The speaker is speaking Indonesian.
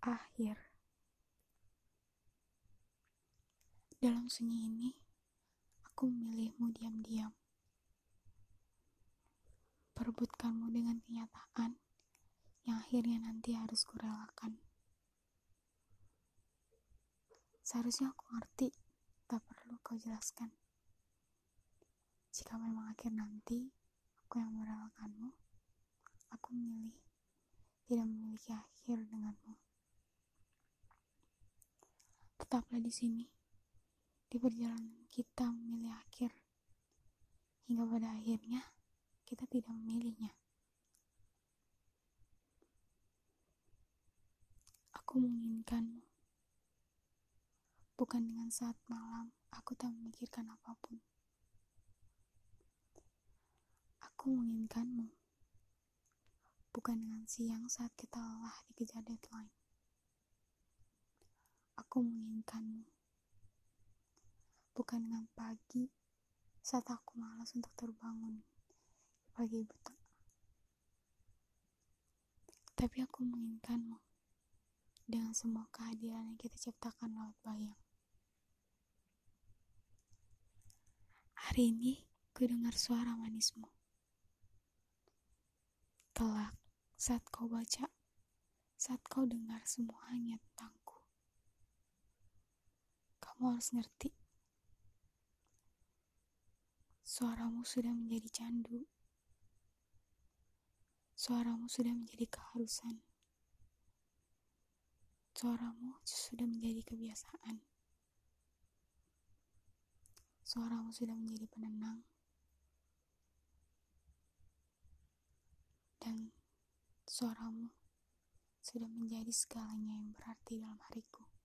Akhir Dalam sunyi ini, aku memilihmu diam-diam. Perebutkanmu dengan kenyataan yang akhirnya nanti harus kurelakan. Seharusnya aku ngerti, tak perlu kau jelaskan. Jika memang akhir nanti, aku yang merelakanmu, aku memilih tidak memiliki akhir denganmu. Tetaplah di sini, di perjalanan kita memilih akhir, hingga pada akhirnya kita tidak memilihnya. Aku menginginkanmu, bukan dengan saat malam aku tak memikirkan apa pun. Aku menginginkanmu, bukan dengan siang saat kita lelah dikejar deadline. Aku menginginkanmu, bukan dengan pagi saat aku malas untuk terbangun pagi buta. Tapi aku menginginkanmu dengan semua kehadiran yang kita ciptakan lewat bayang. Hari ini, ku dengar suara manismu. Kelak, saat kau baca, saat kau dengar semuanya tentangku, kamu harus ngerti. Suaramu sudah menjadi candu. Suaramu sudah menjadi keharusan. Suaramu sudah menjadi kebiasaan. Suaramu sudah menjadi penenang. Dan suaramu sudah menjadi segalanya yang berarti dalam hariku.